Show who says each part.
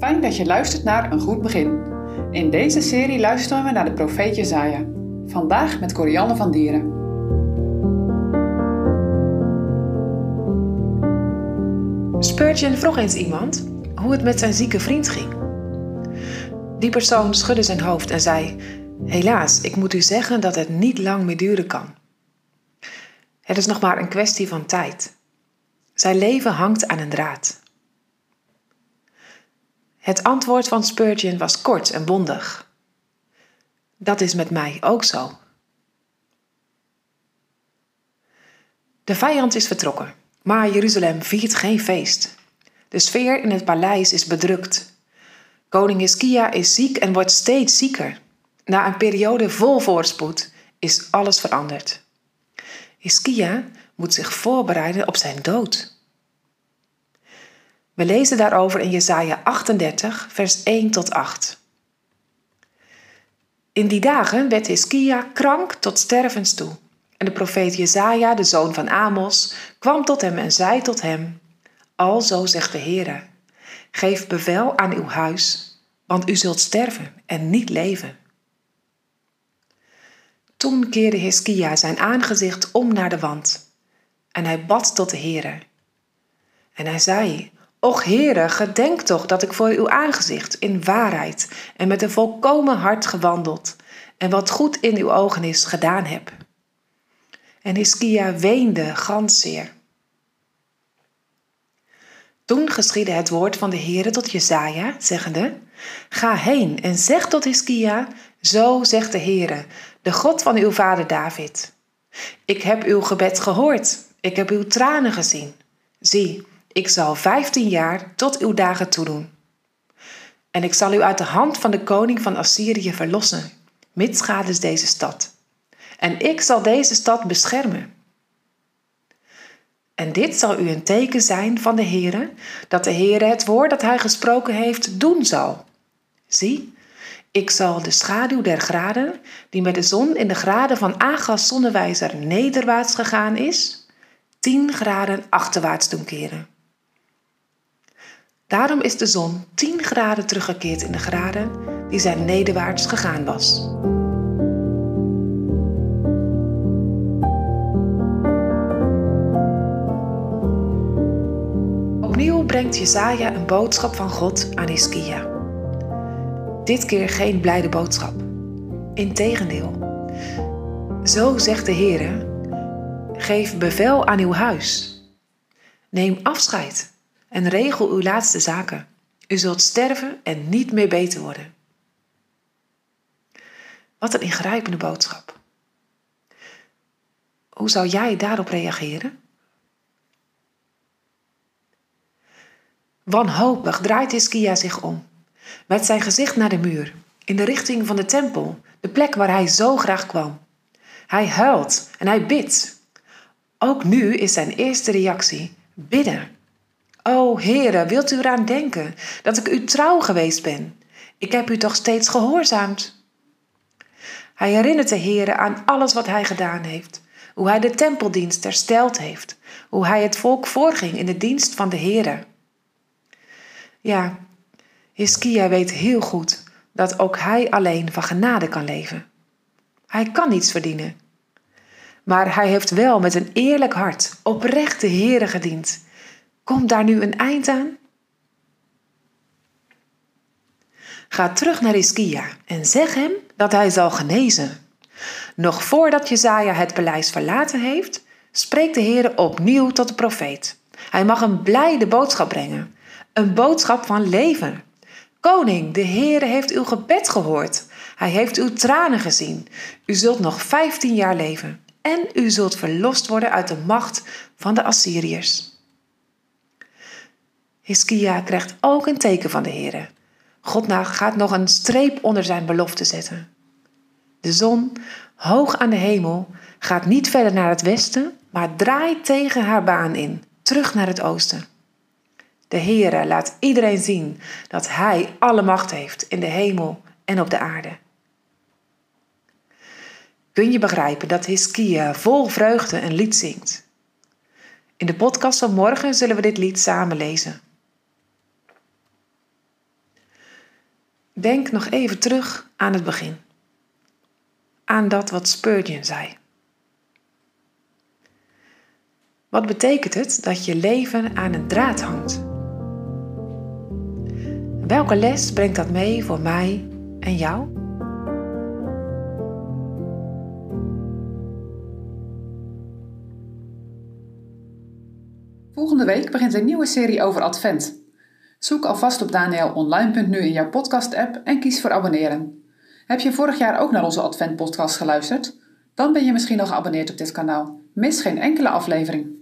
Speaker 1: Fijn dat je luistert naar Een Goed Begin. In deze serie luisteren we naar de profeet Jezaja. Vandaag met Corianne van Dieren.
Speaker 2: Spurgeon vroeg eens iemand hoe het met zijn zieke vriend ging. Die persoon schudde zijn hoofd en zei: Helaas, ik moet u zeggen dat het niet lang meer duren kan. Het is nog maar een kwestie van tijd. Zijn leven hangt aan een draad. Het antwoord van Spurgeon was kort en bondig. Dat is met mij ook zo. De vijand is vertrokken, maar Jeruzalem viert geen feest. De sfeer in het paleis is bedrukt. Koning Hiskia is ziek en wordt steeds zieker. Na een periode vol voorspoed is alles veranderd. Hiskia moet zich voorbereiden op zijn dood. We lezen daarover in Jesaja 38, vers 1 tot 8. In die dagen werd Hiskia krank tot stervens toe. En de profeet Jesaja, de zoon van Amos, kwam tot hem en zei tot hem: Alzo zegt de Heere: Geef bevel aan uw huis, want u zult sterven en niet leven. Toen keerde Hiskia zijn aangezicht om naar de wand en hij bad tot de Heere. En hij zei: Och Heere, gedenk toch dat ik voor uw aangezicht in waarheid en met een volkomen hart gewandeld en wat goed in uw ogen is gedaan heb. En Hiskia weende ganzeer. Toen geschiedde het woord van de Heere tot Jezaja, zeggende: Ga heen en zeg tot Hiskia: Zo zegt de Heere, de God van uw vader David. Ik heb uw gebed gehoord, ik heb uw tranen gezien. Zie, ik zal vijftien jaar tot uw dagen toedoen. En ik zal u uit de hand van de koning van Assyrië verlossen, mitsgades deze stad. En ik zal deze stad beschermen. En dit zal u een teken zijn van de Heere, dat de Heere het woord dat hij gesproken heeft doen zal. Zie, ik zal de schaduw der graden, die met de zon in de graden van Agas zonnewijzer nederwaarts gegaan is, tien graden achterwaarts doen keren. Daarom is de zon 10 graden teruggekeerd in de graden die zij nederwaarts gegaan was. Opnieuw brengt Jesaja een boodschap van God aan Hiskia. Dit keer geen blijde boodschap. Integendeel. Zo zegt de Heere: Geef bevel aan uw huis. Neem afscheid en regel uw laatste zaken. U zult sterven en niet meer beter worden. Wat een ingrijpende boodschap. Hoe zou jij daarop reageren? Wanhopig draait Hiskia zich om, met zijn gezicht naar de muur, in de richting van de tempel, de plek waar hij zo graag kwam. Hij huilt en hij bidt. Ook nu is zijn eerste reactie bidden. O Heere, wilt u eraan denken dat ik u trouw geweest ben? Ik heb u toch steeds gehoorzaamd? Hij herinnert de Heere aan alles wat hij gedaan heeft, hoe hij de tempeldienst hersteld heeft, hoe hij het volk voorging in de dienst van de Heere. Ja, Hiskia weet heel goed dat ook hij alleen van genade kan leven. Hij kan niets verdienen. Maar hij heeft wel met een eerlijk hart oprecht de Heere gediend Komt daar nu een eind aan? Ga terug naar Iskia en zeg hem dat hij zal genezen. Nog voordat Jezaja het paleis verlaten heeft, spreekt de Heer opnieuw tot de profeet. Hij mag een blijde boodschap brengen, een boodschap van leven. Koning, de Heer heeft uw gebed gehoord. Hij heeft uw tranen gezien. U zult nog vijftien jaar leven en u zult verlost worden uit de macht van de Assyriërs. Hiskia krijgt ook een teken van de Heer. God gaat nog een streep onder zijn belofte zetten. De zon, hoog aan de hemel, gaat niet verder naar het westen, maar draait tegen haar baan in, terug naar het oosten. De Heere laat iedereen zien dat Hij alle macht heeft in de hemel en op de aarde. Kun je begrijpen dat Hiskia vol vreugde een lied zingt? In de podcast van morgen zullen we dit lied samen lezen. Denk nog even terug aan het begin. Aan dat wat Spurgeon zei. Wat betekent het dat je leven aan een draad hangt? Welke les brengt dat mee voor mij en jou?
Speaker 1: Volgende week begint een nieuwe serie over Advent. Zoek alvast op danielonline.nu in jouw podcast-app en kies voor abonneren. Heb je vorig jaar ook naar onze Advent-podcast geluisterd? Dan ben je misschien al geabonneerd op dit kanaal. Mis geen enkele aflevering.